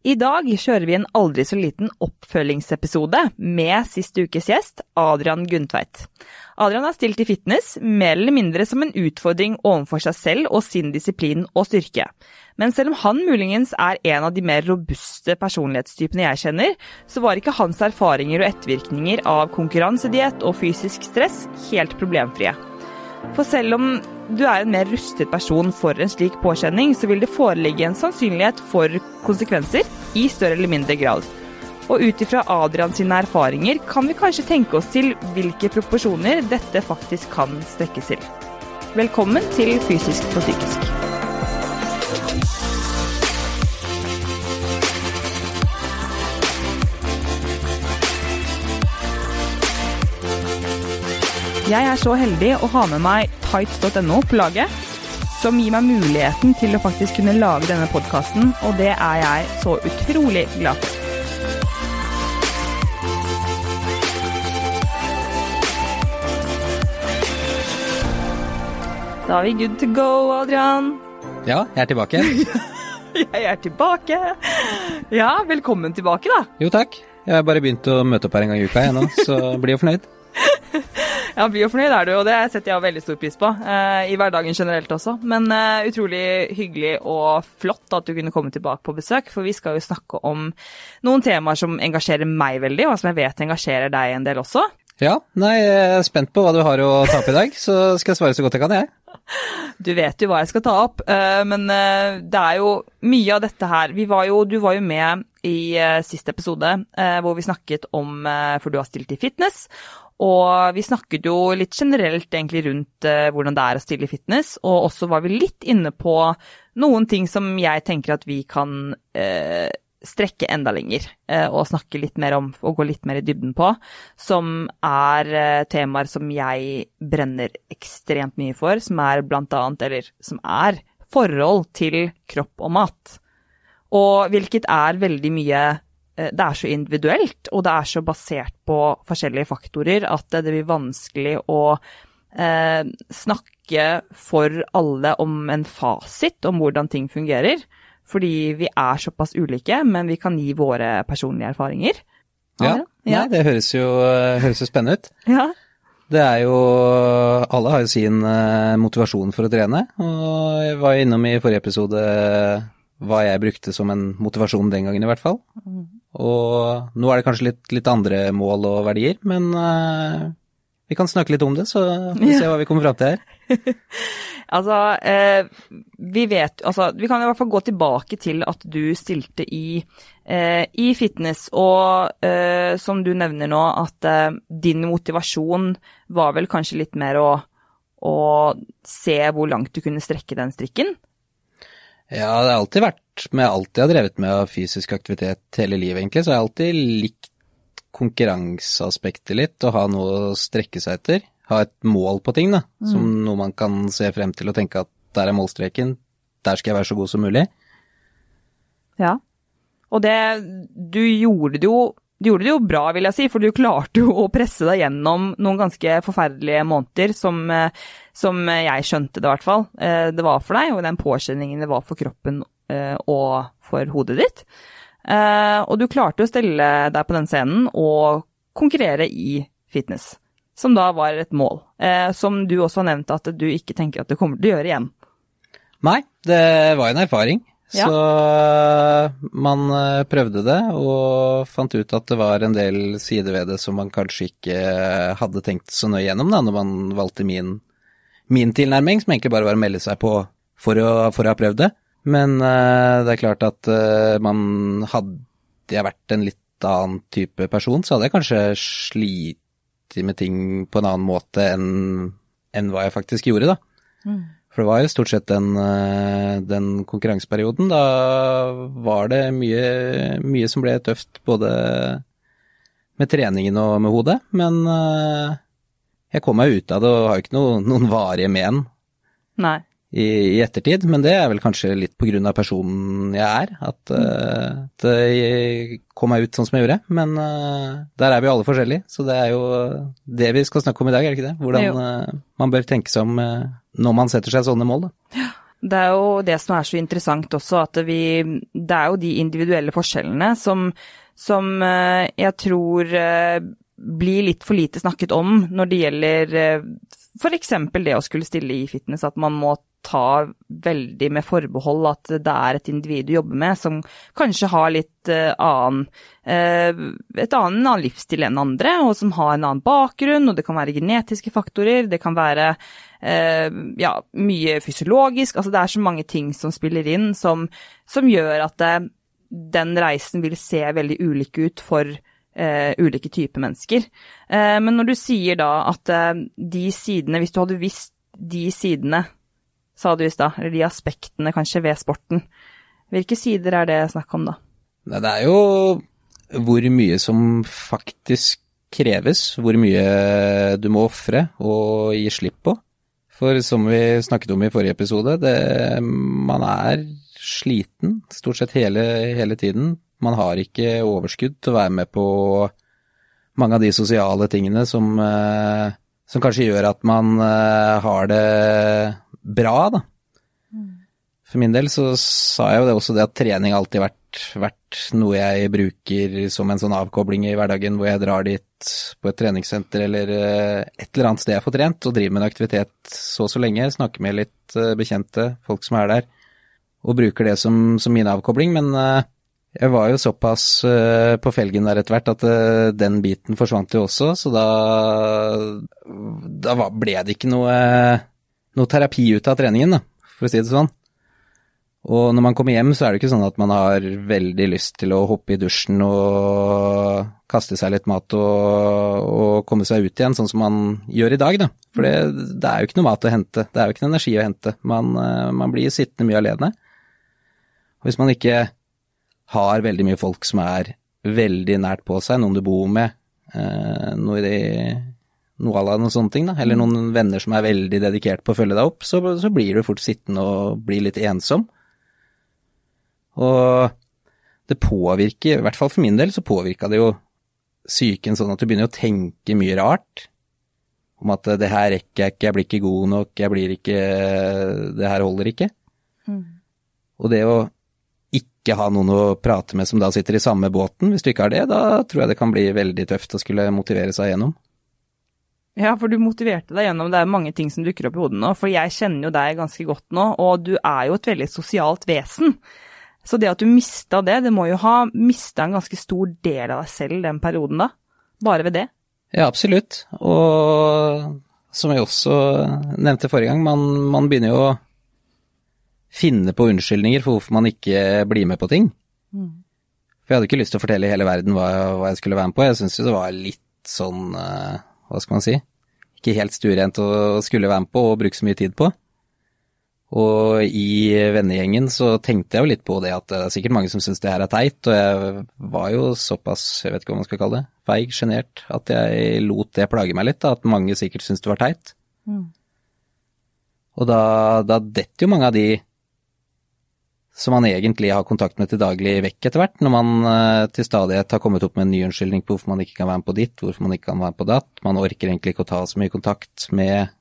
I dag kjører vi en aldri så liten oppfølgingsepisode med sist ukes gjest, Adrian Gundtveit. Adrian har stilt i fitness mer eller mindre som en utfordring overfor seg selv og sin disiplin og styrke. Men selv om han muligens er en av de mer robuste personlighetstypene jeg kjenner, så var ikke hans erfaringer og ettervirkninger av konkurransediett og fysisk stress helt problemfrie. For selv om du er en mer rustet person for en slik påkjenning, så vil det foreligge en sannsynlighet for konsekvenser i større eller mindre grad. Og ut ifra Adrian sine erfaringer kan vi kanskje tenke oss til hvilke proporsjoner dette faktisk kan strekkes til. Velkommen til Fysisk på psykisk. Jeg er så heldig å ha med meg tights.no på laget, som gir meg muligheten til å faktisk kunne lage denne podkasten, og det er jeg så utrolig glad for. Da er vi good to go, Adrian. Ja, jeg er tilbake. Jeg er tilbake. Ja, velkommen tilbake, da. Jo takk. Jeg har bare begynt å møte opp her en gang i uka jeg nå, så blir jo fornøyd. Ja, blir jo fornøyd er du, og det setter jeg veldig stor pris på. Eh, I hverdagen generelt også. Men eh, utrolig hyggelig og flott at du kunne komme tilbake på besøk, for vi skal jo snakke om noen temaer som engasjerer meg veldig, og som jeg vet engasjerer deg en del også. Ja, nei, jeg er spent på hva du har å ta opp i dag, så skal jeg svare så godt jeg kan, jeg. Du vet jo hva jeg skal ta opp, eh, men det er jo mye av dette her vi var jo, Du var jo med i siste episode hvor vi snakket om For du har stilt i fitness. Og vi snakket jo litt generelt egentlig rundt hvordan det er å stille i fitness, og også var vi litt inne på noen ting som jeg tenker at vi kan eh, strekke enda lenger eh, og snakke litt mer om og gå litt mer i dybden på, som er eh, temaer som jeg brenner ekstremt mye for, som er blant annet, eller som er forhold til kropp og mat. Og hvilket er veldig mye eh, Det er så individuelt, og det er så basert på forskjellige faktorer at det blir vanskelig å eh, snakke for alle om en fasit om hvordan ting fungerer. Fordi vi er såpass ulike, men vi kan gi våre personlige erfaringer. Ja, ja. Nei, det høres jo, høres jo spennende ut. Ja. Det er jo Alle har jo sin motivasjon for å trene, og jeg var innom i forrige episode hva jeg brukte som en motivasjon den gangen, i hvert fall. Og nå er det kanskje litt, litt andre mål og verdier, men uh, vi kan snakke litt om det, så vi får se hva vi kommer fram til her. Altså, uh, vi vet Altså, vi kan i hvert fall gå tilbake til at du stilte i, uh, i fitness, og som du nevner nå, at din motivasjon var vel kanskje litt mer å, å se hvor langt du kunne strekke den strikken? Ja, det har alltid vært med alt jeg har drevet med av fysisk aktivitet hele livet, egentlig, så jeg har alltid likt konkurranseaspektet litt, å ha noe å strekke seg etter ha et mål på ting, da. Mm. Som noe man kan se frem til og tenke at der er målstreken, der skal jeg være så god som mulig. Ja. Og det Du gjorde det jo du gjorde det jo bra, vil jeg si, for du klarte jo å presse deg gjennom noen ganske forferdelige måneder, som, som jeg skjønte det i hvert fall. Eh, det var for deg, og den påkjenningen det var for kroppen eh, og for hodet ditt. Eh, og du klarte å stelle deg på den scenen og konkurrere i fitness som da var et mål. Eh, som du også har nevnt at du ikke tenker at du kommer til å gjøre igjen. Nei, det var en erfaring. Ja. Så eh, man eh, prøvde det og fant ut at det var en del sider ved det som man kanskje ikke eh, hadde tenkt så nøye gjennom da, når man valgte min, min tilnærming, som egentlig bare var å melde seg på for å, for å ha prøvd det. Men uh, det er klart at uh, man hadde jeg vært en litt annen type person, så hadde jeg kanskje slitt med ting på en annen måte enn, enn hva jeg faktisk gjorde, da. Mm. For det var jo stort sett den, eh, den, konkurranseperioden. Da var det mye, mye som ble tøft, både med treningen og med hodet. Men eh, jeg kom meg ut av det og har jo ikke noe, noen varige men. Nei i, i, ettertid, men det er vel kanskje litt på grunn av personen jeg er, at, uh, at jeg kom meg ut sånn som jeg gjorde. Men uh, der er vi alle forskjellige, så det er jo det vi skal snakke om i dag, er det ikke det? Hvordan uh, man bør tenke seg om når man setter seg sånne mål, da. Det er jo det som er så interessant også, at vi Det er jo de individuelle forskjellene som, som jeg tror blir litt for lite snakket om når det gjelder f.eks. det å skulle stille i fitness, at man må ta veldig med forbehold at det er et individ du jobber med som kanskje har litt uh, annen uh, et annen, annen livsstil enn andre, og som har en annen bakgrunn, og det kan være genetiske faktorer, det kan være uh, ja, mye fysiologisk, altså det er så mange ting som spiller inn som, som gjør at det, den reisen vil se veldig ulik ut for Uh, ulike typer mennesker. Uh, men når du sier da at uh, de sidene, hvis du hadde visst de sidene sa du i stad, eller de aspektene kanskje ved sporten. Hvilke sider er det snakk om da? Det er jo hvor mye som faktisk kreves, hvor mye du må ofre og gi slipp på. For som vi snakket om i forrige episode, det, man er sliten stort sett hele, hele tiden. Man har ikke overskudd til å være med på mange av de sosiale tingene som, eh, som kanskje gjør at man eh, har det bra, da. For min del så sa jeg jo det også det at trening alltid vært, vært noe jeg bruker som en sånn avkobling i hverdagen, hvor jeg drar dit på et treningssenter eller eh, et eller annet sted jeg får trent, og driver med en aktivitet så og så lenge, snakker med litt eh, bekjente, folk som er der, og bruker det som, som min avkobling. Men eh, jeg var jo såpass på felgen der etter hvert at den biten forsvant jo også, så da, da ble det ikke noe noe terapi ut av treningen, da, for å si det sånn. Og når man kommer hjem, så er det ikke sånn at man har veldig lyst til å hoppe i dusjen og kaste seg litt mat og, og komme seg ut igjen, sånn som man gjør i dag, da. For det, det, er jo ikke noe mat å hente, det er jo ikke noe energi å hente. Man, eh, man blir sittende mye alene. Og hvis man ikke har veldig mye folk som er veldig nært på seg, noen du bor med, eh, noe i de noe av noen sånne ting, da, eller mm. noen venner som er veldig dedikert på å følge deg opp, så, så blir du fort sittende og bli litt ensom. Og det påvirker, i hvert fall for min del, så påvirka det jo psyken sånn at du begynner å tenke mye rart. Om at det her rekker jeg ikke, jeg blir ikke god nok, jeg blir ikke Det her holder ikke. Mm. Og det å ikke ha noen å prate med som da sitter i samme båten, hvis du ikke har det, da tror jeg det kan bli veldig tøft å skulle motivere seg gjennom. Ja, for du motiverte deg gjennom det er mange ting som dukker opp i hodet nå. For jeg kjenner jo deg ganske godt nå, og du er jo et veldig sosialt vesen. Så det at du mista det, det må jo ha mista en ganske stor del av deg selv den perioden da? Bare ved det? Ja, absolutt. Og som jeg også nevnte forrige gang, man, man begynner jo å finne på unnskyldninger for hvorfor man ikke blir med på ting. Mm. For jeg hadde ikke lyst til å fortelle hele verden hva, hva jeg skulle være med på. Jeg syntes jo det var litt sånn uh, hva skal man si, ikke helt stuerent å skulle være med på og bruke så mye tid på. Og i vennegjengen så tenkte jeg jo litt på det at det er sikkert mange som syns det her er teit, og jeg var jo såpass, jeg vet ikke hva man skal kalle det, feig, sjenert, at jeg lot det plage meg litt, da, at mange sikkert syns det var teit. Mm. Og da, da detter jo mange av de som man egentlig har kontakt med til daglig vekk etter hvert, når man uh, til stadighet har kommet opp med en ny unnskyldning på hvorfor man ikke kan være med på ditt, hvorfor man ikke kan være med på datt. Man orker egentlig ikke å ta så mye kontakt med,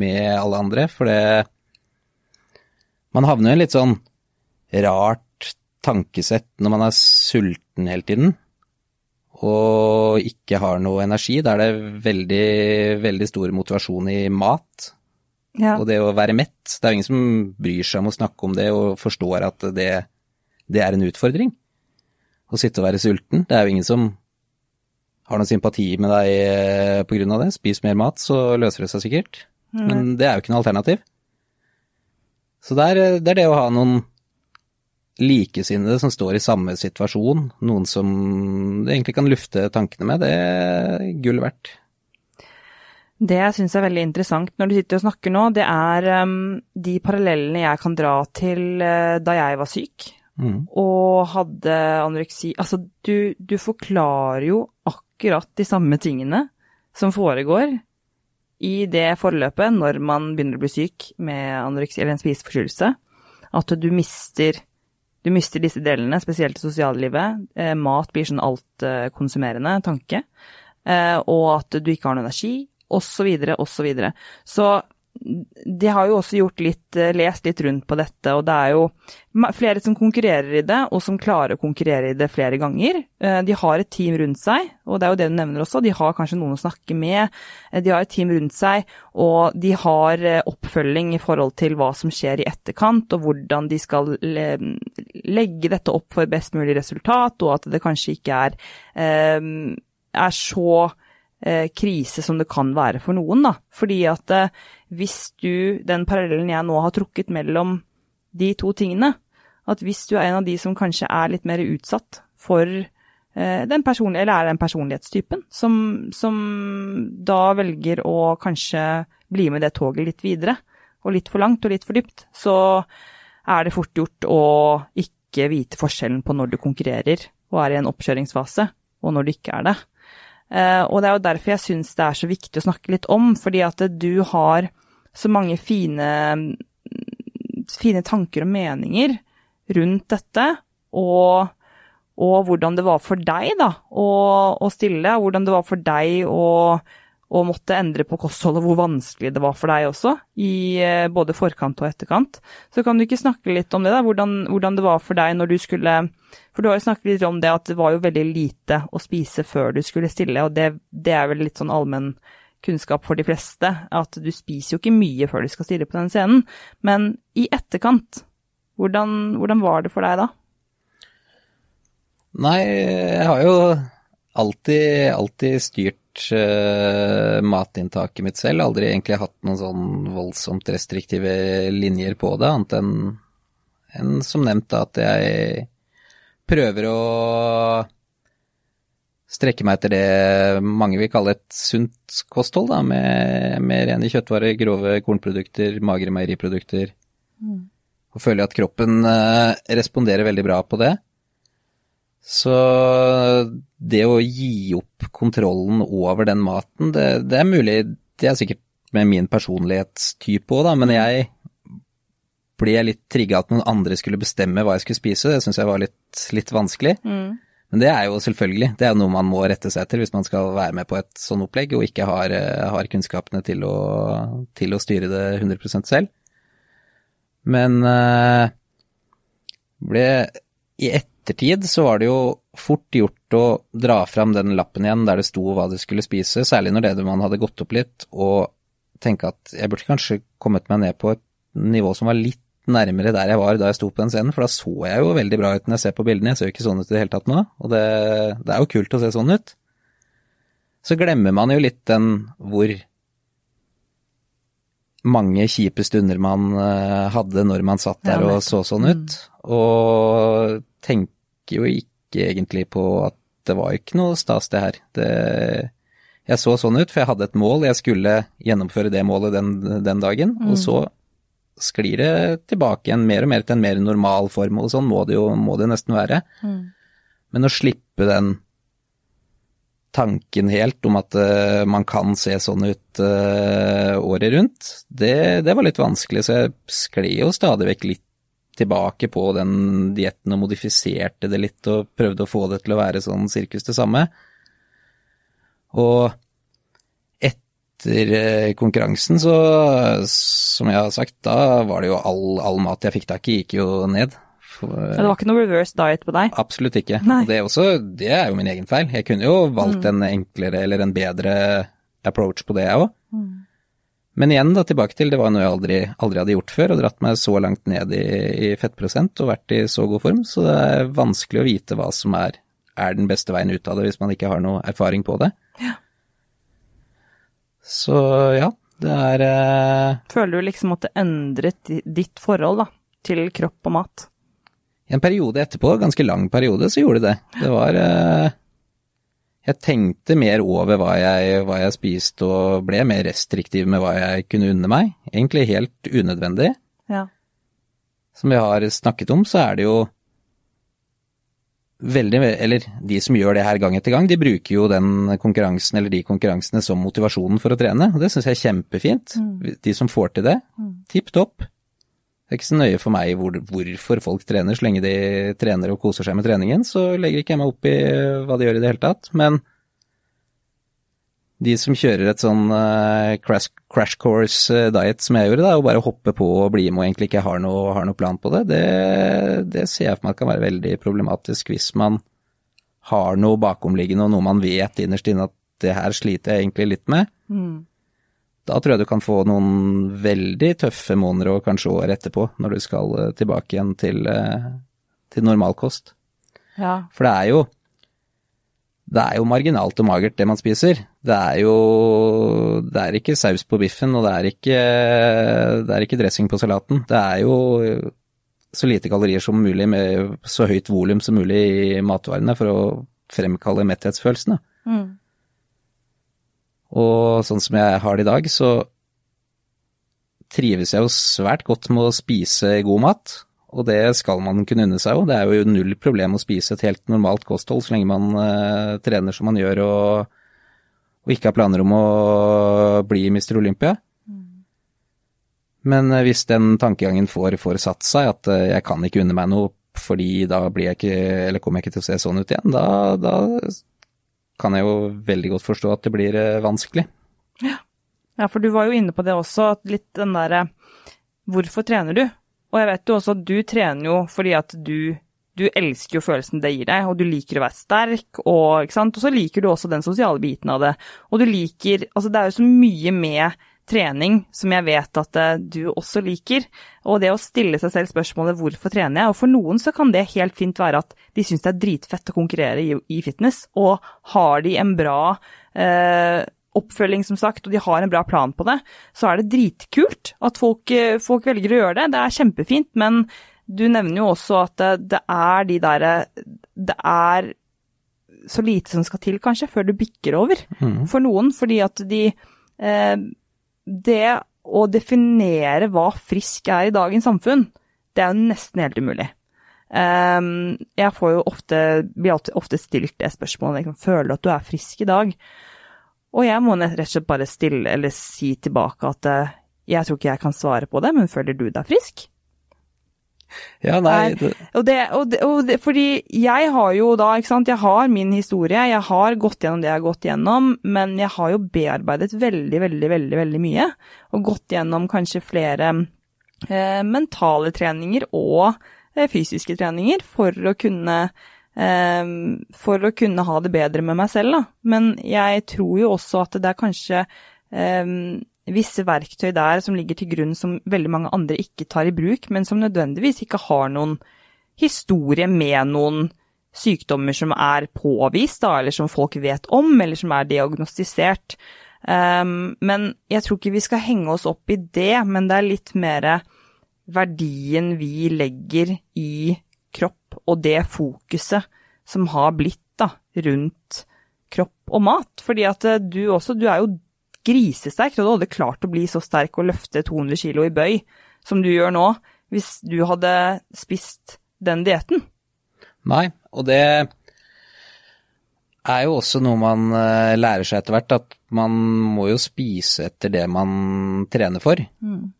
med alle andre, for det Man havner i en litt sånn rart tankesett når man er sulten hele tiden og ikke har noe energi. Da er det veldig, veldig stor motivasjon i mat. Ja. Og det å være mett, det er jo ingen som bryr seg om å snakke om det og forstår at det, det er en utfordring. Å sitte og være sulten. Det er jo ingen som har noen sympati med deg eh, på grunn av det. Spis mer mat, så løser det seg sikkert. Mm. Men det er jo ikke noe alternativ. Så det er, det er det å ha noen likesinnede som står i samme situasjon, noen som du egentlig kan lufte tankene med, det er gull verdt. Det jeg syns er veldig interessant når du sitter og snakker nå, det er um, de parallellene jeg kan dra til uh, da jeg var syk mm. og hadde anoreksi. Altså, du, du, forklarer jo akkurat de samme tingene som foregår i det forløpet når man begynner å bli syk med anoreksi eller en spiseforstyrrelse. At du mister, du mister disse delene, spesielt i sosiallivet. Eh, mat blir sånn altkonsumerende tanke. Eh, og at du ikke har noe energi osv., osv. Så, så de har jo også gjort litt, eh, lest litt rundt på dette, og det er jo flere som konkurrerer i det, og som klarer å konkurrere i det flere ganger. Eh, de har et team rundt seg, og det er jo det du nevner også, de har kanskje noen å snakke med. Eh, de har et team rundt seg, og de har oppfølging i forhold til hva som skjer i etterkant, og hvordan de skal legge dette opp for best mulig resultat, og at det kanskje ikke er, er så krise som det kan være for noen, da. Fordi at hvis du, den parallellen jeg nå har trukket mellom de to tingene, at hvis du er en av de som kanskje er litt mer utsatt for eh, den personlige, eller er den personlighetstypen, som, som da velger å kanskje bli med det toget litt videre, og litt for langt og litt for dypt, så er det fort gjort å ikke vite forskjellen på når du konkurrerer og er i en oppkjøringsfase, og når du ikke er det. Eh, og det er jo derfor jeg syns det er så viktig å snakke litt om, fordi at du har så mange fine, fine tanker og meninger rundt dette, og, og, hvordan det var for deg da, å, å stille, hvordan det var for deg å, å måtte endre på kostholdet, hvor vanskelig det var for deg også, i eh, både forkant og etterkant. Så kan du ikke snakke litt om det, da, hvordan, hvordan det var for deg når du skulle For du har jo snakket litt om det at det var jo veldig lite å spise før du skulle stille, og det, det er vel litt sånn allmenn kunnskap for de fleste at du spiser jo ikke mye før du skal stille på den scenen. Men i etterkant, hvordan, hvordan var det for deg da? Nei, jeg har jo alltid, alltid styrt uh, matinntaket mitt selv. Aldri egentlig hatt noen sånn voldsomt restriktive linjer på det, annet enn en, som nevnt da, at jeg prøver å strekke meg etter det mange vil kalle et sunt kosthold, da, med, med rene kjøttvarer, grove kornprodukter, magre meieriprodukter. Mm. Og føler at kroppen uh, responderer veldig bra på det. Så det å gi opp kontrollen over den maten, det, det er mulig Det er sikkert med min personlighetstype òg, da, men jeg ble litt trigga at noen andre skulle bestemme hva jeg skulle spise. Det syns jeg var litt, litt vanskelig. Mm. Men det er jo selvfølgelig, det er noe man må rette seg etter hvis man skal være med på et sånn opplegg og ikke har, eh, har kunnskapene til å, til å, styre det 100% selv. Men uh, ble, i ettertid så var det jo fort gjort å dra fram den lappen igjen der det sto hva du skulle spise, særlig når det man hadde gått opp litt, og tenke at jeg burde kanskje kommet meg ned på et nivå som var litt nærmere der jeg var da jeg sto på den scenen, for da så jeg jo veldig bra ut når jeg ser på bildene. Jeg ser jo ikke sånn ut i det hele tatt nå, og det, det er jo kult å se sånn ut. Så glemmer man jo litt den hvor mange kjipe stunder man eh, hadde når man satt der og så sånn ut, og tenker jo ikke egentlig på at det var ikke noe stas, det her. Det, jeg så sånn ut, for jeg hadde et mål, jeg skulle gjennomføre det målet den, den dagen, mm. og så sklir det tilbake igjen mer og mer til en mer normal form, og sånn må det jo må det nesten være. Mm. Men å slippe den tanken helt om at uh, man kan se sånn ut uh, året rundt, det, det, var litt vanskelig, så jeg skled jo stadig vekk litt tilbake på den dietten og modifiserte det litt og prøvde å få det til å være sånn sirkus det samme. Og etter eh, konkurransen, så som jeg har sagt, da var det jo all, all mat jeg fikk tak i, gikk jo ned. For, det var ikke noe reverse diet på deg? Absolutt ikke. Det, også, det, er jo min egen feil. Jeg kunne jo valgt mm. en enklere eller en bedre approach på det, jeg òg. Mm. Men igjen, da, tilbake til, det var noe jeg aldri, aldri, hadde gjort før, og dratt meg så langt ned i, i, fettprosent og vært i så god form, så det er vanskelig å vite hva som er, er den beste veien ut av det hvis man ikke har noe erfaring på det. Ja. Så ja, det er eh... Føler du liksom at det endret ditt forhold da, til kropp og mat? I en periode etterpå, ganske lang periode, så gjorde det det. Det var eh... Jeg tenkte mer over hva jeg, hva jeg spiste og ble mer restriktiv med hva jeg kunne unne meg. Egentlig helt unødvendig. Ja. Som vi har snakket om, så er det jo veldig, eller de som gjør det her gang etter gang, de bruker jo den konkurransen eller de konkurransene som motivasjonen for å trene. Og det syns jeg er kjempefint. Mm. De som får til det, mm. tipp topp. Det er ikke så nøye for meg hvor, hvorfor folk trener, så lenge de trener og koser seg med treningen, så legger ikke jeg meg opp i hva de gjør i det hele tatt. Men De som kjører et sånn uh, crash, crash, course eh, diet som jeg gjorde, da, og bare hopper på og blir med og egentlig ikke har noe, har noe plan på det, det, det, ser jeg for meg kan være veldig problematisk hvis man har noe bakomliggende og noe man vet innerst inne at det her sliter jeg egentlig litt med. Mm. Da tror jeg du kan få noen veldig tøffe måneder og kanskje år etterpå, når du skal eh, tilbake igjen til, til normalkost. Ja. For det er jo det er jo marginalt og magert det man spiser. Det er jo Det er ikke saus på biffen, og det er ikke, det er ikke dressing på salaten. Det er jo så lite kalorier som mulig med så høyt volum som mulig i matvarene for å fremkalle metthetsfølelsene. Mm. Og sånn som jeg har det i dag, så trives jeg jo svært godt med å spise god mat. Og det skal man kunne unne seg jo. Det er jo null problem å spise et helt normalt kosthold så lenge man uh, trener som man gjør og, og, ikke har planer om å bli Mr. Olympia. Men uh, hvis den tankegangen får, får satt seg, at uh, jeg kan ikke unne meg noe fordi da blir jeg ikke, eller kommer jeg ikke til å se sånn ut igjen, da, da kan jeg jo veldig godt forstå at det blir vanskelig. Ja. ja, for du var jo inne på det også, at litt den derre Hvorfor trener du? Og jeg vet jo også at du trener jo fordi at du, du elsker jo følelsen det gir deg, og du liker å være sterk, og, og så liker du også den sosiale biten av det. Og du liker Altså, det er jo så mye med trening som jeg vet at eh, du også liker. Og det å stille seg selv spørsmålet 'hvorfor trener jeg?' Og for noen så kan det helt fint være at de syns det er dritfett å konkurrere i, i fitness, og har de en bra eh, oppfølging, som sagt, og de har en bra plan på det, så er det dritkult at folk, eh, folk velger å gjøre det. Det er kjempefint, men du nevner jo også at det, det er de derre Det er så lite som skal til, kanskje, før du bikker over mm. for noen. Fordi at de eh, Det å definere hva frisk er i dagens samfunn, det er jo nesten helt umulig. Um, jeg får jo ofte, blir ofte stilt det spørsmålet liksom, føler du at du er frisk i dag? Og jeg må rett og slett bare stille eller si tilbake at eh, jeg tror ikke jeg kan svare på det, men føler du deg frisk? Ja, nei det... Og, det, og, det, og det, Fordi jeg har jo da, ikke sant, jeg har min historie, jeg har gått gjennom det jeg har gått gjennom, men jeg har jo bearbeidet veldig, veldig, veldig, veldig mye. Og gått gjennom kanskje flere eh, mentale treninger og eh, fysiske treninger for å kunne eh, for å kunne ha det bedre med meg selv, da. Men jeg tror jo også at det er kanskje um, visse verktøy der som ligger til grunn som veldig mange andre ikke tar i bruk, men som nødvendigvis ikke har noen historie med noen sykdommer som er påvist, da, eller som folk vet om, eller som er diagnostisert. Um, men jeg tror ikke vi skal henge oss opp i det, men det er litt mer verdien vi legger i kropp og det fokuset som har blitt da, rundt kropp og mat. Fordi at eh, du også, du er jo grisesterk, du hadde klart å bli så sterk og løfte 200 kilo i bøy som du gjør nå, hvis du hadde spist den dietten. Nei, og det er jo også noe man eh, lærer seg etter hvert, at man må jo spise etter det man trener for. Mm.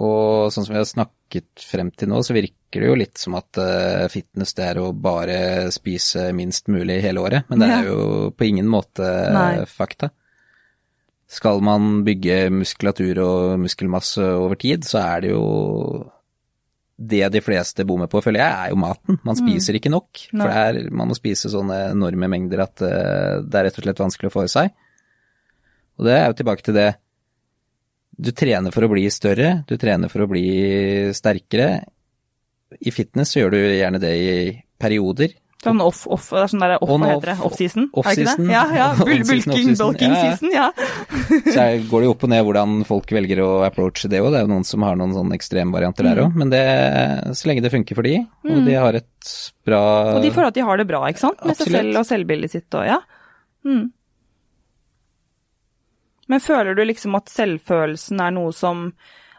Og sånn som vi har snakket frem til nå, så virker det jo litt som at uh, fitness det er å bare spise minst mulig hele året, men det er jo på ingen måte Nei. fakta. Skal man bygge muskulatur og muskelmasse over tid, så er det jo det de fleste bommer på, føler jeg, er jo maten. Man mm. spiser ikke nok. For er, man må spise sånne enorme mengder at uh, det er rett og slett vanskelig å få i seg. Og det er jo tilbake til det du trener for å bli større, du trener for å bli sterkere. I fitness så gjør du gjerne det i perioder. Sånn off, off, det er sånn der off, hva heter det? Off-season? Off er det ikke det? Ja, ja. Bulking, bulking season, ja. så går det jo opp og ned hvordan folk velger å approache det òg. Det er jo noen som har noen sånne ekstremvarianter mm. der òg. Men det, så lenge det funker for de, og mm. de har et bra Og de føler at de har det bra, ikke sant? Med seg selv og selvbildet sitt og ja. Mm. Men føler du liksom at selvfølelsen er noe som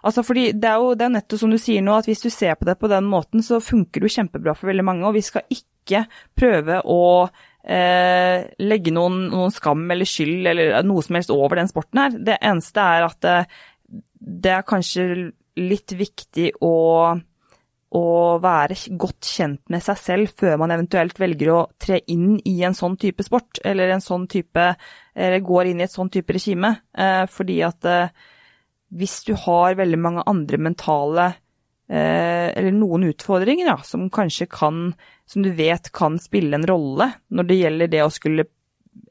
Altså fordi det er jo det er nettopp som du sier nå, at hvis du ser på det på den måten, så funker det jo kjempebra for veldig mange, og vi skal ikke prøve å eh, legge noen, noen, skam eller skyld eller noe som helst over den sporten her. Det eneste er at det, det er kanskje litt viktig å å være godt kjent med seg selv før man eventuelt velger å tre inn i en sånn type sport, eller en sånn type Eller går inn i et sånn type regime. Eh, fordi at eh, hvis du har veldig mange andre mentale eh, Eller noen utfordringer, ja, som kanskje kan Som du vet kan spille en rolle når det gjelder det å skulle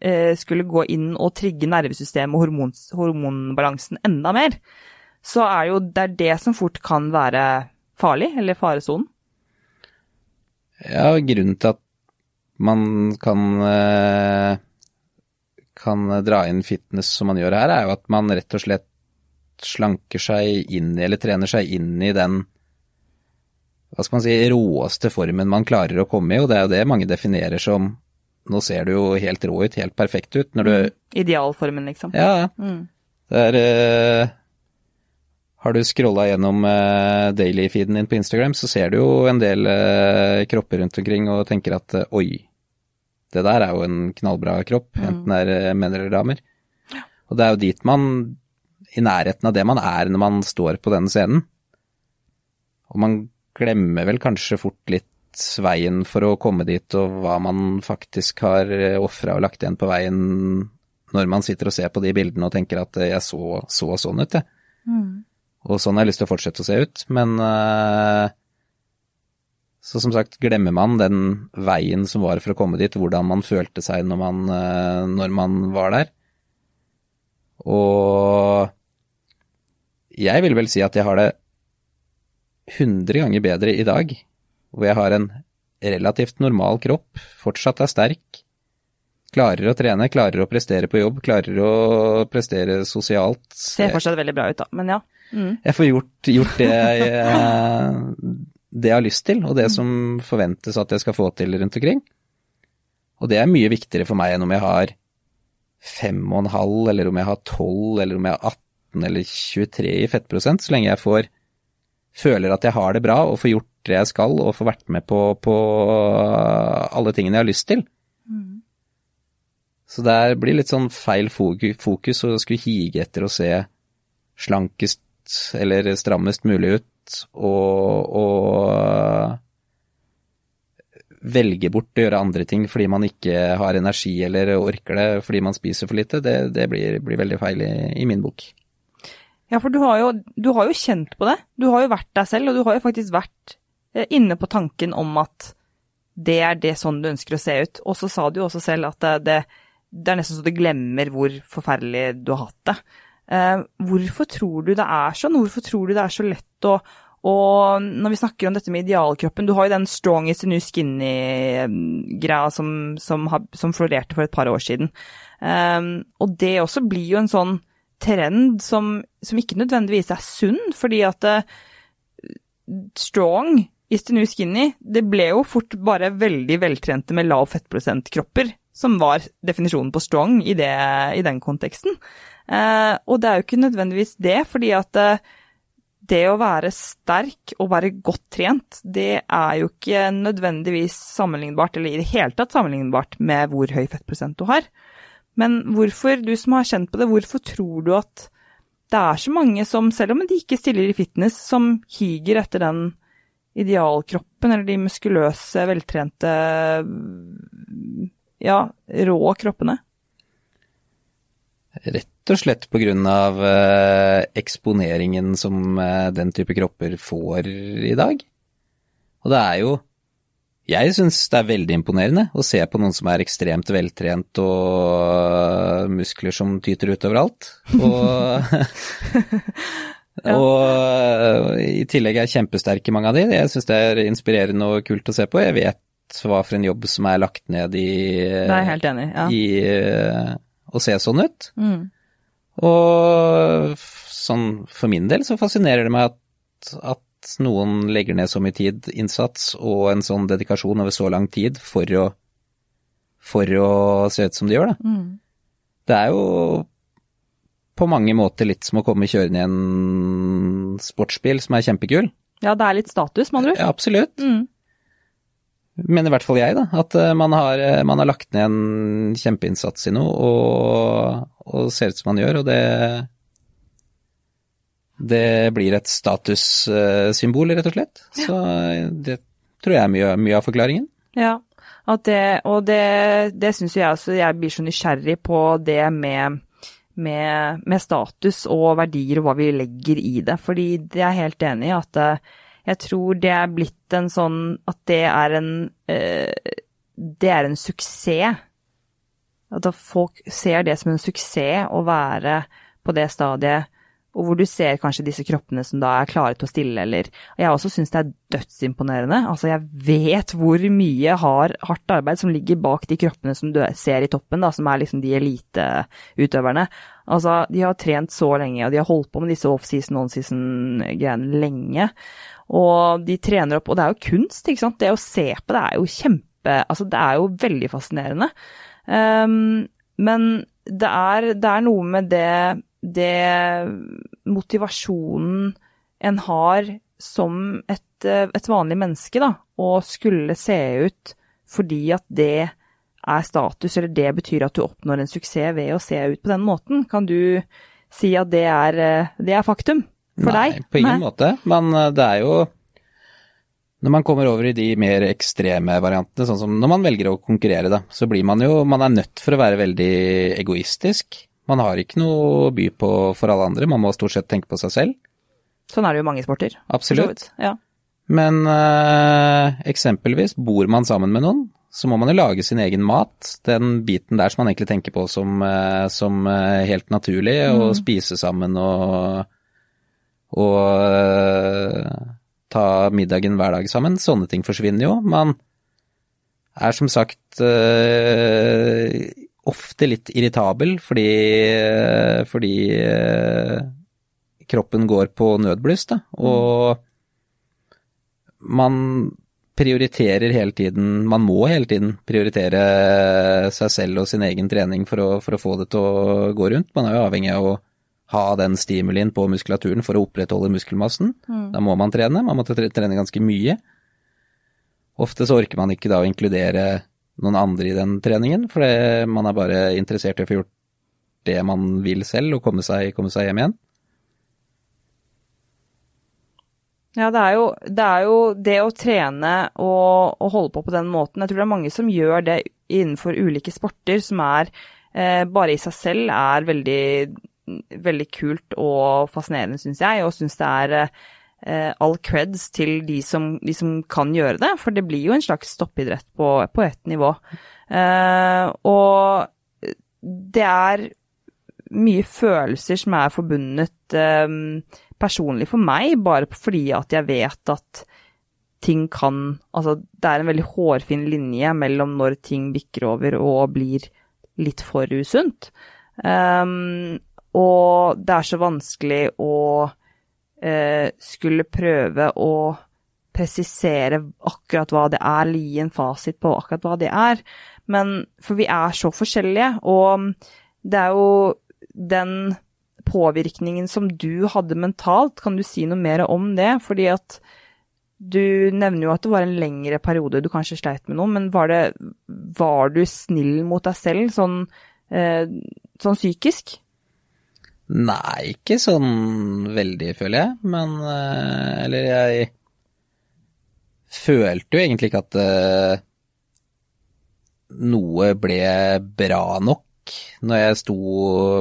eh, skulle gå inn og trigge nervesystemet og hormons, hormonbalansen enda mer, så er jo det er det som fort kan være farlig, eller faresonen? Ja, grunnen til at man kan, eh, kan dra inn fitness som man gjør her, er jo at man rett og slett slanker seg inn i, eller trener seg inn i den hva skal man si, råeste formen man klarer å komme i, og det er jo det mange definerer som nå ser du jo helt rå ut, helt perfekt ut når du mm. Idealformen, liksom. Ja. Mm. Det er uh, har du scrolla gjennom uh, daily-feeden din på Instagram, så ser du jo en del uh, kropper rundt omkring og tenker at oi, det der er jo en knallbra kropp, mm. enten det er menn eller damer. Ja. Og det er jo dit man, i nærheten av det man er når man står på denne scenen. Og man glemmer vel kanskje fort litt veien for å komme dit, og hva man faktisk har ofra og lagt igjen på veien når man sitter og ser på de bildene og tenker at jeg så, så sånn ut, jeg. Mm. Og sånn har jeg lyst til å fortsette å se ut, men uh, Så som sagt, glemmer man den veien som var for å komme dit, hvordan man følte seg når man, når man var der. Og jeg vil vel si at jeg har det 100 ganger bedre i dag, hvor jeg har en relativt normal kropp, fortsatt er sterk, klarer å trene, klarer å prestere på jobb, klarer å prestere sosialt. Ser fortsatt veldig bra ut, da, men ja. Mm. Jeg får gjort, gjort det, jeg, det jeg har lyst til, og det mm. som forventes at jeg skal få til rundt omkring. Og det er mye viktigere for meg enn om jeg har fem og en halv, eller om jeg har tolv, eller om jeg har 18 eller 23 i fettprosent, så lenge jeg får føler at jeg har det bra og får gjort det jeg skal og får vært med på, på alle tingene jeg har lyst til. Så det blir litt sånn feil fokus å skulle hige etter å se slankest eller strammest mulig ut, og, og velge bort å gjøre andre ting fordi man ikke har energi eller orker det fordi man spiser for lite, det, det blir, blir, veldig feil i, i, min bok. Ja, for du har, jo, du har, jo, kjent på det. Du har jo vært deg selv, og du har jo faktisk vært eh, inne på tanken om at det er det sånn du ønsker å se ut. Og så sa du jo også selv at det, det, er nesten så du glemmer hvor forferdelig du har hatt det. Eh, hvorfor tror du det er sånn? Hvorfor tror du det er så lett å og når vi snakker om dette med idealkroppen, du har jo den strongest new skinny-greia som, som, som, florerte for et par år siden. Um, og det også blir jo en sånn trend som, som ikke nødvendigvis er sunn, fordi at uh, strong is the new skinny, det ble jo fort bare veldig veltrente med lav fettprosent-kropper, som var definisjonen på strong i, det, i den konteksten. Uh, og det er jo ikke nødvendigvis det, fordi at uh, det å være sterk og være godt trent, det er jo ikke nødvendigvis sammenlignbart, eller i det hele tatt sammenlignbart med hvor høy fettprosent du har. Men hvorfor, du som har kjent på det, hvorfor tror du at det er så mange som, selv om de ikke stiller i fitness, som higer etter den idealkroppen, eller de muskuløse, veltrente, ja, rå kroppene? Rett og slett på grunn av eh, eksponeringen som eh, den type kropper får i dag. Og det er jo Jeg syns det er veldig imponerende å se på noen som er ekstremt veltrent og eh, muskler som tyter ut overalt. Og, ja. og i tillegg er kjempesterke mange av de. Jeg syns det er inspirerende og kult å se på. Jeg vet hva for en jobb som er lagt ned i enig. Ja. I, å se sånn ut. Mm. Og sånn for min del så fascinerer det meg at, at, noen legger ned så mye tid, innsats og en sånn dedikasjon over så lang tid for å, for å se ut som de gjør, da. Mm. Det er jo på mange måter litt som å komme kjørende i en sportsbil som er kjempekul. Ja, det er litt status, med andre ord. Ja, absolutt. Mm Men i hvert fall jeg, da, at eh, man har, eh, man har lagt ned en kjempeinnsats i noe, og, og ser ut som man gjør, og det det blir et statussymbol, rett og slett. Så det tror jeg er mye, mye av forklaringen. Ja, det, og det, det syns jeg også. Jeg blir så nysgjerrig på det med, med, med, status og verdier og hva vi legger i det. Fordi det er helt enig i at eh, jeg tror det er blitt en sånn At det er en eh, Det er en suksess. At folk ser det som en suksess å være på det stadiet og hvor du ser kanskje disse kroppene som da er klare til å stille, eller Jeg også syns det er dødsimponerende. Altså, jeg vet hvor mye har hardt arbeid som ligger bak de kroppene som du ser i toppen, da, som er liksom de eliteutøverne. Altså, de har trent så lenge, og de har holdt på med disse offseason, onseason-greiene lenge. Og de trener opp, og det er jo kunst, ikke sant. Det å se på det er jo kjempe Altså, det er jo veldig fascinerende. Um, men det er, det er noe med det det motivasjonen en har som et, et, vanlig menneske, da, å skulle se ut fordi at det er status, eller det betyr at du oppnår en suksess ved å se ut på den måten. Kan du si at det er, det er faktum for Nei, deg? Nei, på ingen måte. Men eh, det er jo når man kommer over i de mer ekstreme variantene, sånn som når man velger å konkurrere, da, så blir man jo Man er nødt for å være veldig egoistisk. Man har ikke noe å by på for alle andre, man må stort sett tenke på seg selv. Sånn er det jo mange sporter. Absolutt. Ja. Men eh, eksempelvis, bor man sammen med noen, så må man jo lage sin egen mat. Den biten der som man egentlig tenker på som, øh, som øh, helt naturlig, mm. spise sammen og, og ta middagen hver dag sammen. Sånne ting forsvinner jo. Man er som sagt ofte litt irritabel fordi, fordi eh, kroppen går på nødbluss, da. Og man prioriterer hele tiden, man må hele tiden prioritere seg selv og sin egen trening for å, for å få det til å gå rundt. Man er jo avhengig av å ha den stimulien på muskulaturen for å opprettholde muskelmassen. Mm. Da må man trene, man må trene ganske mye. Ofte så orker man ikke da å inkludere noen andre i den treningen, for man er bare interessert i å få gjort det man vil selv, og komme seg, komme seg hjem igjen. Ja, det er, jo, det er jo det, å trene og, og, holde på på den måten. Jeg tror det er mange som gjør det innenfor ulike sporter, som er eh, bare i seg selv er veldig, veldig kult og fascinerende, syns jeg. Og syns det er eh, all creds til de som, de som, kan gjøre det, for det blir jo en slags toppidrett på, på ett nivå. Eh, og det er mye følelser som er forbundet eh, personlig for meg, bare fordi at jeg vet at ting kan Altså, det er en veldig hårfin linje mellom når ting bikker over og blir litt for usunt. Um, og det er så vanskelig å eh, skulle prøve å presisere akkurat hva det er, eller gi en fasit på akkurat hva det er. Men for vi er så forskjellige, og det er jo den påvirkningen som du hadde mentalt, kan du si noe mer om det? Fordi at du nevner jo at det var en lengre periode du kanskje sleit med noe, men var, det, var du snill mot deg selv sånn, eh, sånn psykisk? Nei, ikke sånn veldig, føler jeg. Men eh, Eller jeg følte jo egentlig ikke at uh, noe ble bra nok når jeg sto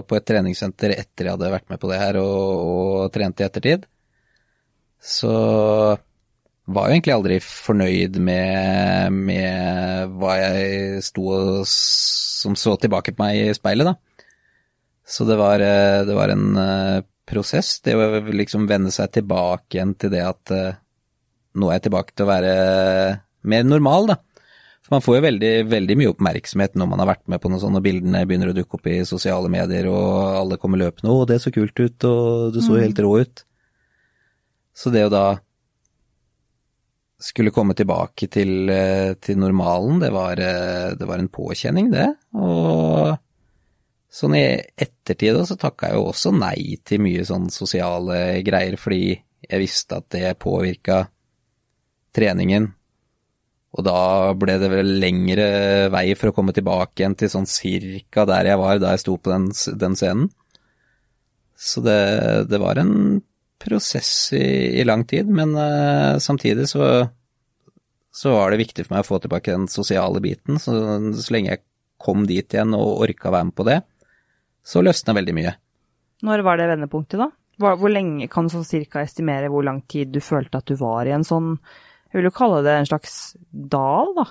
på et treningssenter etter jeg hadde vært med på det her og, og trente i ettertid. Så var jo egentlig aldri fornøyd med, med hva jeg sto og som så tilbake på meg i speilet, da. Så det var, eh, det var en eh, prosess, det å liksom vende seg tilbake igjen til det at eh, nå er jeg tilbake til å være mer normal, da. For man får jo veldig, veldig mye oppmerksomhet når man har vært med på noe sånt, og bildene begynner å dukke opp i sosiale medier, og alle kommer løpende 'Å, det så kult ut', og 'du så jo helt rå ut'. Så det å da skulle komme tilbake til, til normalen, det var, det var, en påkjenning, det. Og Sånn i ettertid så takka jeg jo også nei til mye sånn sosiale greier, fordi jeg visste at det påvirka treningen. Og da ble det vel lengre vei for å komme tilbake igjen til sånn cirka der jeg var da jeg sto på den, den scenen. Så det, det, var en prosess i, i lang tid, men uh, samtidig så, så var det viktig for meg å få tilbake den sosiale biten. Så, så lenge jeg kom dit igjen og orka være med på det, så løsna veldig mye. Når var det vendepunktet, da? Hvor lenge kan du sånn cirka estimere hvor lang tid du følte at du var i en sånn, jeg vil jo kalle det en slags dal, da?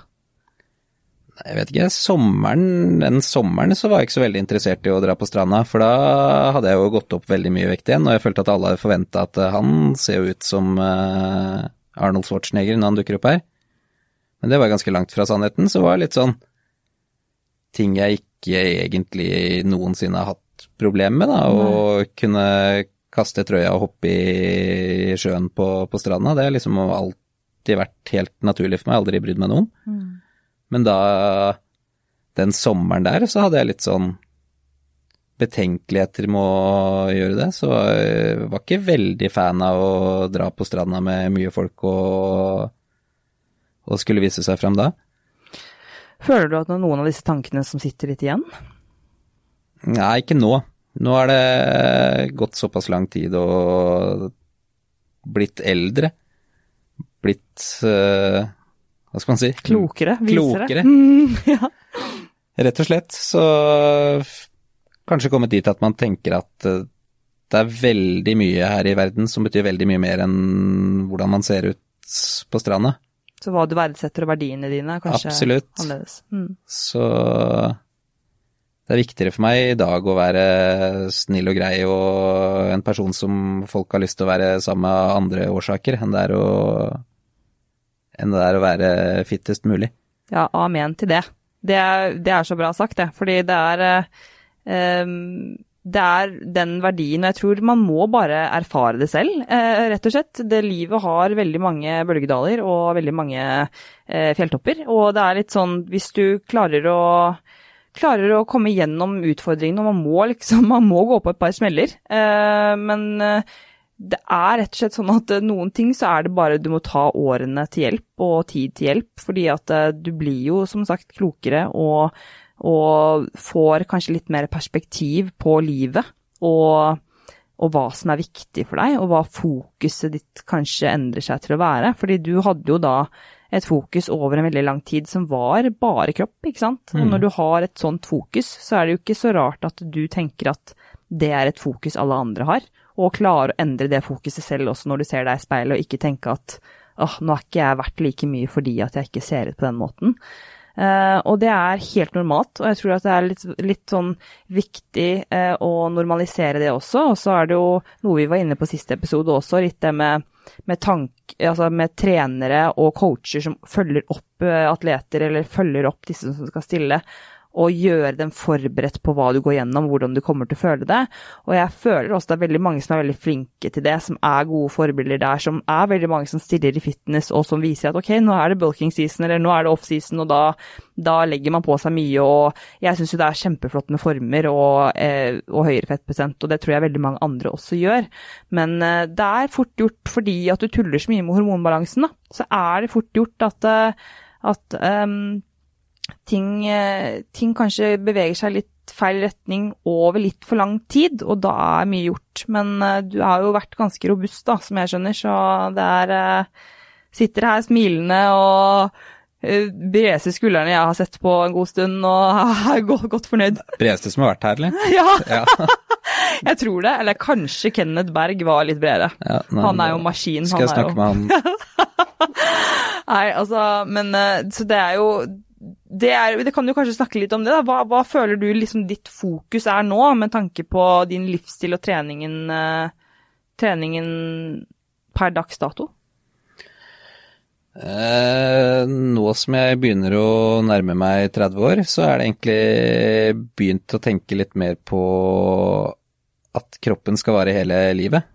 Jeg vet ikke, sommeren, den sommeren så var jeg ikke så veldig interessert i å dra på stranda, for da hadde jeg jo gått opp veldig mye vekt igjen, og jeg følte at alle hadde forventa at eh, han ser jo ut som uh, Arnold Schwarzenegger når han dukker opp her. Men det var ganske langt fra sannheten, så var det litt sånn ting jeg ikke egentlig noensinne har hatt problemer med, da, å kunne kaste trøya og hoppe i sjøen på, på stranda. Det har liksom alltid vært helt naturlig for meg, aldri brydd meg noen. Mm. Men da, den sommeren der, så hadde jeg litt sånn betenkeligheter med å gjøre det, så jeg var ikke veldig fan av å dra på stranda med mye folk og, og skulle vise seg fram da. Føler du at noen av disse tankene som sitter litt igjen? Nei, ikke nå. Nå er det gått såpass lang tid og blitt eldre. Blitt uh, hva skal man si? Klokere, visere. Klokere. Mm, ja. Rett og slett. Så kanskje kommet dit at man tenker at eh, det er veldig mye her i verden som betyr veldig mye mer enn hvordan man ser ut på stranda. Så hva du verdsetter og verdiene dine er kanskje Absolutt. annerledes. Mm. Så det er viktigere for meg i dag å være snill og grei og en person som folk har lyst til å være sammen med av andre årsaker, enn det er å det er å være fittest mulig. Ja, amen til det. Det er, det er så bra sagt, det. Fordi det er um, det er den verdien, og jeg tror man må bare erfare det selv, eh, rett og slett. Det Livet har veldig mange bølgedaler og veldig mange eh, fjelltopper. Og det er litt sånn, hvis du klarer å, klarer å komme gjennom utfordringene, og man må liksom, man må gå på et par smeller. Eh, men det er rett og slett sånn at noen ting så er det bare du må ta årene til hjelp og tid til hjelp, fordi at du blir jo som sagt klokere og, og får kanskje litt mer perspektiv på livet og, og, hva som er viktig for deg, og hva fokuset ditt kanskje endrer seg til å være. Fordi du hadde jo da et fokus over en veldig lang tid som var bare kropp, ikke sant. Og mm. når du har et sånt fokus, så er det jo ikke så rart at du tenker at det er et fokus alle andre har og klarer å endre det fokuset selv også når du ser deg i speilet, og ikke tenke at åh, nå er ikke jeg verdt like mye fordi at jeg ikke ser ut på den måten. Uh, og det er helt normalt, og jeg tror at det er litt, litt sånn viktig uh, å normalisere det også. Og så er det jo noe vi var inne på siste episode også, litt det med, med, tank, altså med trenere og coacher som følger opp uh, atleter, eller følger opp disse som skal stille og gjøre dem forberedt på hva du går gjennom, hvordan du kommer til å føle det. Og jeg føler også det er veldig mange som er veldig flinke til det, som er gode forbilder der, som er veldig mange som stiller i fitness og som viser at ok, nå er det bulking season, eller nå er det off season, og da, da legger man på seg mye. Og jeg syns jo det er kjempeflott med former og, eh, og høyere fettprosent, og det tror jeg veldig mange andre også gjør. Men eh, det er fort gjort fordi at du tuller så mye med hormonbalansen, da, så er det fort gjort at, eh, at um, ting, eh, ting, kanskje beveger seg litt feil retning over litt for lang tid, og da er mye gjort. Men uh, du har jo vært ganske robust, da, som jeg skjønner, så det er uh, Sitter her smilende og uh, bredeste skuldrene jeg har sett på en god stund, og er godt, godt fornøyd. Bredeste som har vært her, eller? ja. ja. jeg tror det. Eller kanskje Kenneth Berg var litt bredere. Ja, nei, han er jo maskin. Skal jeg snakke jo... med han? nei, altså, men Så det er jo det, er, det, kan du kanskje snakke litt om det. da. Hva, hva, føler du liksom ditt fokus er nå, med tanke på din livsstil og treningen, uh, treningen per dags dato? Eh, nå som jeg begynner å nærme meg 30 år, så er det egentlig begynt å tenke litt mer på at kroppen skal vare hele livet.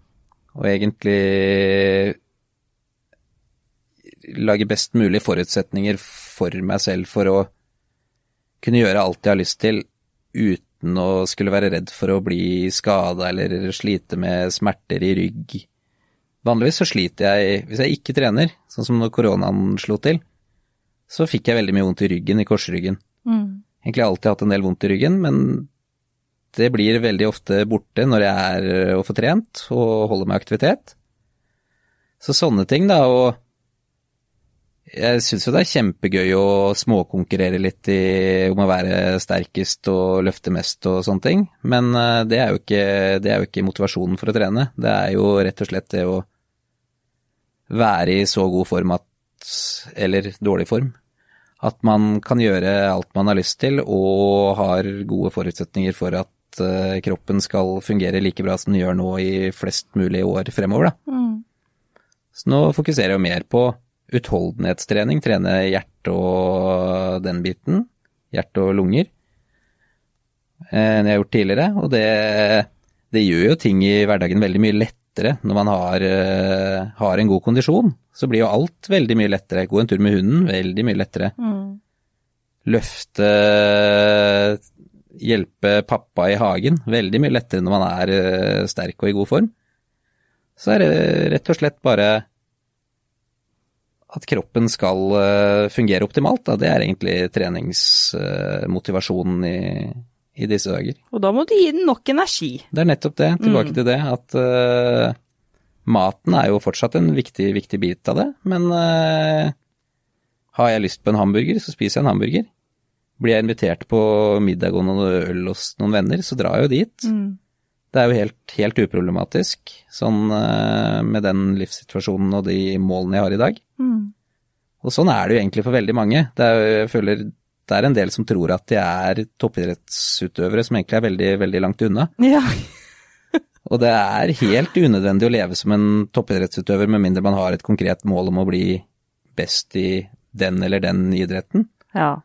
Og egentlig lage best mulig forutsetninger for meg selv for å kunne gjøre alt jeg har lyst til uten å skulle være redd for å bli skada eller slite med smerter i rygg. Vanligvis så sliter jeg hvis jeg ikke trener, sånn som når koronaen slo til. Så fikk jeg veldig mye vondt i ryggen, i korsryggen. Mm. Egentlig alltid hatt en del vondt i ryggen, men det blir veldig ofte borte når jeg er og får trent og holder med aktivitet. Så sånne ting, da, og jeg syns jo det er kjempegøy å småkonkurrere litt i, om å være sterkest og løfte mest og sånne ting, men eh, det er, ikke, det er, jo ikke, motivasjonen for å trene. Det er jo rett og slett det å være i så god form at Eller dårlig form. At man kan gjøre alt man har lyst til og har gode forutsetninger for at uh, kroppen skal fungere like bra som den gjør nå i flest mulig år fremover, da. Mm. Så nå fokuserer jeg jo mer på utholdenhetstrening, trene hjerte og den biten, hjerte og lunger, eh, enn jeg har gjort tidligere. Og det, det, gjør jo ting i hverdagen veldig mye lettere når man har, eh, har, en god kondisjon. Så blir jo alt veldig mye lettere. Gå en tur med hunden, veldig mye lettere. Mm. Løfte, hjelpe pappa i hagen, veldig mye lettere når man er eh, sterk og i god form. Så er det rett og slett bare at kroppen skal eh, fungere optimalt, da, det er egentlig treningsmotivasjonen i, i, disse dager. Og da må du gi den nok energi. Det er nettopp det. Tilbake mm. til det at uh, maten er jo fortsatt en viktig, viktig bit av det. Men uh, har jeg lyst på en hamburger, så spiser jeg en hamburger. Blir jeg invitert på middag og noen øl hos noen venner, så drar jeg jo dit. Mm. Det er jo helt, helt uproblematisk, sånn uh, med den livssituasjonen og de målene jeg har i dag. Og sånn er det jo egentlig for veldig mange. Det er, jeg føler det er en del som tror at de er toppidrettsutøvere som egentlig er veldig, veldig langt unna. Ja. og det er helt unødvendig å leve som en toppidrettsutøver med mindre man har et konkret mål om å bli best i den eller den idretten. Ja.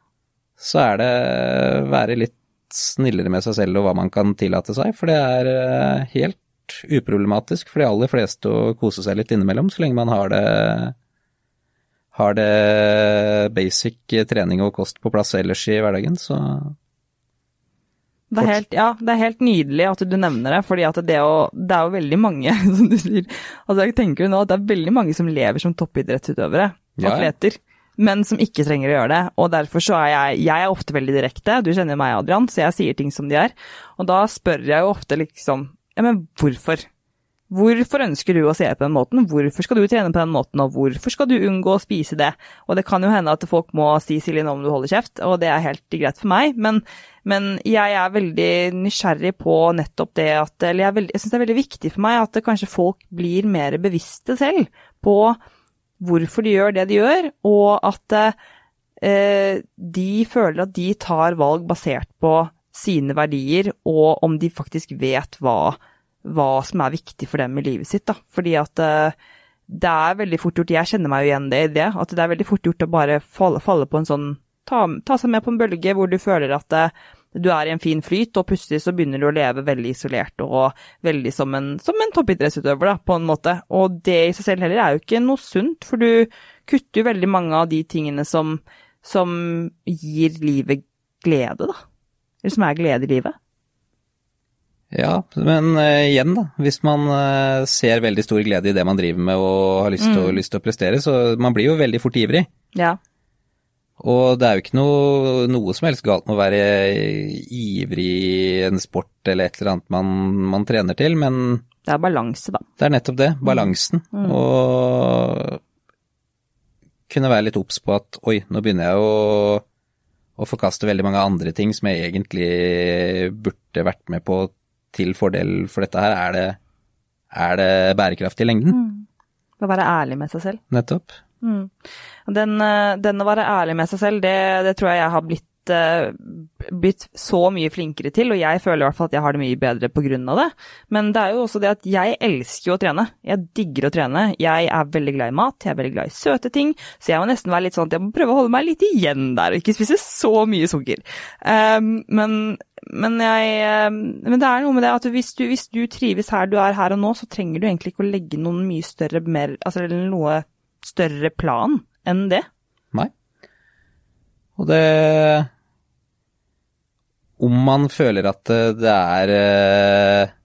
Så er det være litt snillere med seg selv og hva man kan tillate seg, for det er eh, helt uproblematisk for de aller fleste å kose seg litt innimellom, så lenge man har det har det basic trening og kost på plass ellers i hverdagen, så det er, helt, ja, det er helt nydelig at du nevner det, fordi det, å, det, er jo veldig mange, som du sier Altså jeg tenker jo nå at det er veldig mange som lever som toppidrettsutøvere, ja. atleter, men som ikke trenger å gjøre det. Og derfor så er jeg Jeg er ofte veldig direkte, du kjenner meg Adrian, så jeg sier ting som de er. Og da spør jeg jo ofte liksom Ja, men hvorfor? Hvorfor ønsker du å se på den måten, hvorfor skal du trene på den måten, og hvorfor skal du unngå å spise det? Og det kan jo hende at folk må si Silje nå om du holder kjeft, og det er helt greit for meg, men, men jeg er veldig nysgjerrig på nettopp det at Eller jeg, veldig, jeg syns det er veldig viktig for meg at kanskje folk blir mer bevisste selv på hvorfor de gjør det de gjør, og at eh, de føler at de tar valg basert på sine verdier, og om de faktisk vet hva hva som er viktig for dem i livet sitt. Da. Fordi at uh, det er veldig fort gjort, jeg kjenner meg jo igjen det i det, at det er veldig fort gjort å bare falle, falle på en sånn ta, ta, seg med på en bølge hvor du føler at uh, du er i en fin flyt, og plutselig så begynner du å leve veldig isolert og veldig som en, som en toppidrettsutøver, da, på en måte. Og det i seg selv heller er jo ikke noe sunt, for du kutter jo veldig mange av de tingene som, som gir livet glede, da. Eller som er glede i livet. Ja, men uh, igjen da, hvis man uh, ser veldig stor glede i det man driver med og har lyst til, mm. å, å, prestere, så man blir jo veldig fort ivrig. Ja. Og det er jo ikke noe, noe som helst galt med å være ivrig i en sport eller et eller annet man, man trener til, men Det er balanse, da. Det er nettopp det, balansen. Mm. mm. Og kunne være litt obs på at oi, nå begynner jeg å, å forkaste veldig mange andre ting som jeg egentlig burde vært med på til fordel for dette her? Er det, er det bærekraftig i lengden? Mm. Å være ærlig med seg selv. Nettopp. Mm. Den, eh, den, å være ærlig med seg selv, det, det tror jeg jeg har blitt uh, blitt så mye flinkere til, og jeg føler i hvert fall at jeg har det mye bedre på grunn av det. Men det er jo også det at jeg elsker jo å trene. Jeg digger å trene. Jeg er veldig glad i mat, jeg er veldig glad i søte ting, så jeg må nesten være litt sånn at jeg må prøve å holde meg litt igjen der, og ikke spise så mye sukker. Um, men, men, jeg, men det er noe med det at hvis du, hvis du, trives her du er her og nå, så trenger du egentlig ikke å legge noen mye større, mer, altså noe større plan enn det. Nei. Og det om man føler at det er eh,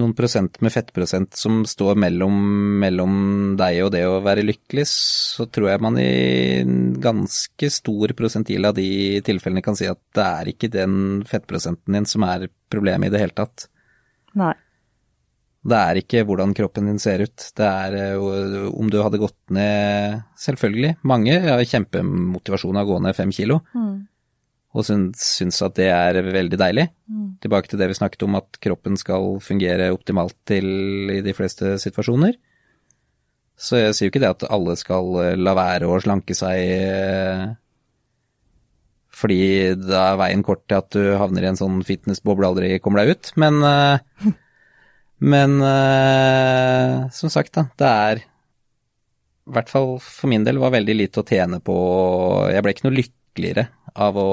noen prosent med fettprosent som står mellom, mellom deg og det å være lykkelig, så tror jeg man i en ganske stor prosentil av de tilfellene kan si at det er ikke den fettprosenten din som er problemet i det hele tatt. Nei. Det er ikke hvordan kroppen din ser ut, det er eh, om du hadde gått ned Selvfølgelig, mange har kjempemotivasjon av å gå ned fem kilo. Mm. Og syns, at det er veldig deilig. Mm. Tilbake til det vi snakket om, at kroppen skal fungere optimalt til i de fleste situasjoner. Så jeg sier jo ikke det at alle skal eh, la være å slanke seg eh, fordi da er veien kort til at du havner i en sånn fitnessboble og aldri kommer deg ut, men eh, Men som sagt, da, det er i hvert fall for min del var veldig lite å tjene på Jeg ble ikke noe lykkeligere av å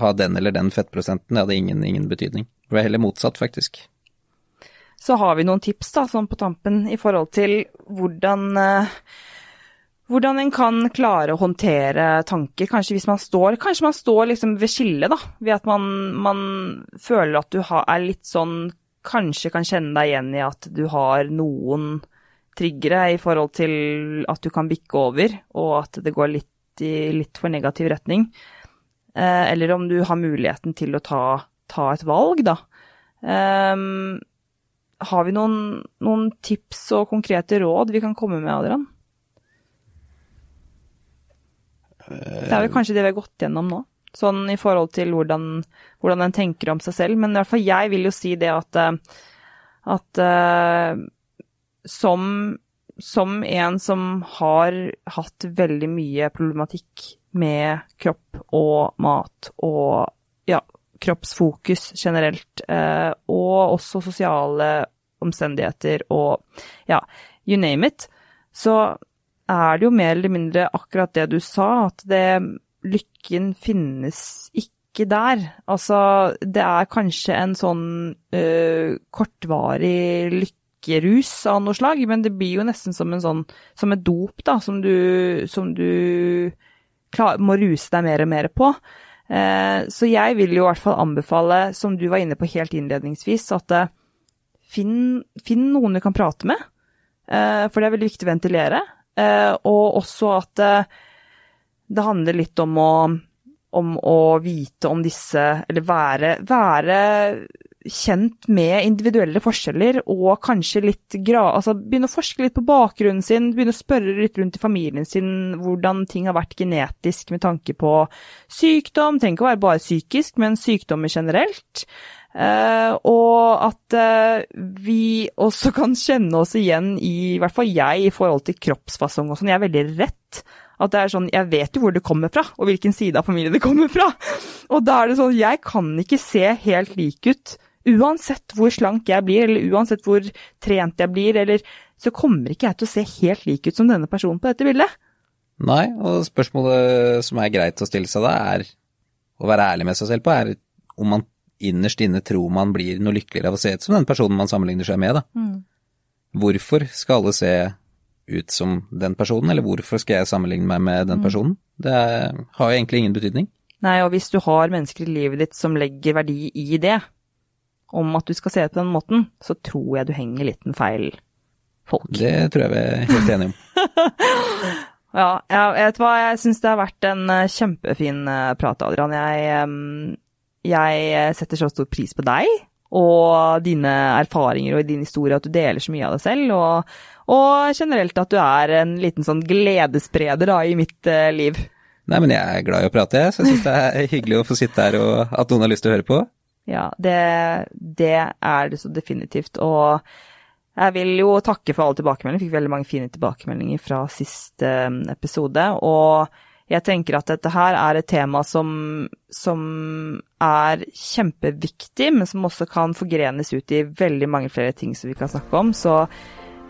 ha den eller den fettprosenten. Det hadde ingen, ingen betydning. Det var heller motsatt, faktisk. Så har vi noen tips da, sånn på tampen i forhold til hvordan eh, hvordan en kan klare å håndtere tanker, kanskje hvis man står Kanskje man står liksom ved skillet, da. Ved at man, man føler at du er litt sånn Kanskje kan kjenne deg igjen i at du har noen triggere i forhold til at du kan bikke over, og at det går litt i litt for negativ retning. Eh, eller om du har muligheten til å ta, ta et valg, da. Um, har vi noen, noen, tips og konkrete råd vi kan komme med, Adrian? Det er vel kanskje det vi har gått gjennom nå, sånn i forhold til hvordan, hvordan en tenker om seg selv. Men i hvert fall jeg vil jo si det at, at uh, som, som en som har hatt veldig mye problematikk med kropp og mat og ja, kroppsfokus generelt, uh, og også sosiale omstendigheter og ja, you name it, så er det jo mer eller mindre akkurat det du sa, at det, lykken finnes ikke der. Altså, det er kanskje en sånn øh, kortvarig lykkerus av noe slag, men det blir jo nesten som en sånn, som et dop, da, som du, som du klar, må ruse deg mer og mer på. Eh, så jeg vil jo i hvert fall anbefale, som du var inne på helt innledningsvis, at eh, finn, finn noen du kan prate med. Eh, for det er veldig viktig å ventilere. Eh, og også at eh, det handler litt om å, om å vite om disse Eller være, være kjent med individuelle forskjeller og kanskje litt. Altså begynne å forske litt på bakgrunnen sin, begynne å spørre litt rundt i familien sin hvordan ting har vært genetisk med tanke på sykdom. Trenger ikke å være bare psykisk, men sykdommer generelt. Uh, og at uh, vi også kan kjenne oss igjen i, i hvert fall jeg, i forhold til kroppsfasong og sånn. Jeg er veldig rett. At det er sånn, jeg vet jo hvor det kommer fra, og hvilken side av familien det kommer fra. Og da er det sånn, jeg kan ikke se helt lik ut. Uansett hvor slank jeg blir, eller uansett hvor trent jeg blir, eller så kommer ikke jeg til å se helt lik ut som denne personen på dette bildet. Nei, og spørsmålet som er greit å stille seg da, er å være ærlig med seg selv på, er om man innerst inne tror man blir noe lykkeligere av å se ut som den personen man sammenligner seg med, da. Mm. Hvorfor skal alle se ut som den personen, eller hvorfor skal jeg sammenligne meg med den personen? Det er, har jo egentlig ingen betydning. Nei, og hvis du har mennesker i livet ditt som legger verdi i det, om at du skal se det på den måten, så tror jeg du henger litt med feil folk. Det tror jeg vi er helt enige om. ja, jeg vet hva, jeg syns det har vært en eh, kjempefin eh, prat, Adrian. Jeg, jeg setter så stor pris på deg og dine erfaringer og din historie, at du deler så mye av deg selv. Og, og generelt at du er en liten sånn gledesspreder da, i mitt liv. Nei, men jeg er glad i å prate, jeg. Så jeg syns det er hyggelig å få sitte her og at noen har lyst til å høre på. Ja, det, det er det så definitivt. Og jeg vil jo takke for alle tilbakemeldinger. Fikk veldig mange fine tilbakemeldinger fra siste episode. Og jeg tenker at dette her er et tema som, som er kjempeviktig, men som også kan forgrenes ut i veldig mange flere ting som vi kan snakke om. Så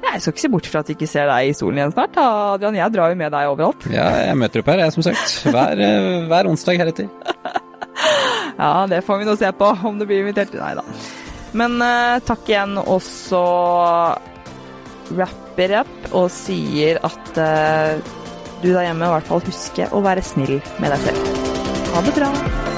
jeg skal ikke se bort fra at vi ikke ser deg i solen igjen snart. Adrian, jeg drar jo med deg overalt. Ja, jeg møter opp her, jeg, som sagt. Hver, eh, hver onsdag heretter. ja, det får vi nå se på, om du blir invitert. Nei da. Men uh, takk igjen, og så wrapper up og sier at uh, du der hjemme i hvert fall huske å være snill med deg selv. Ha det bra.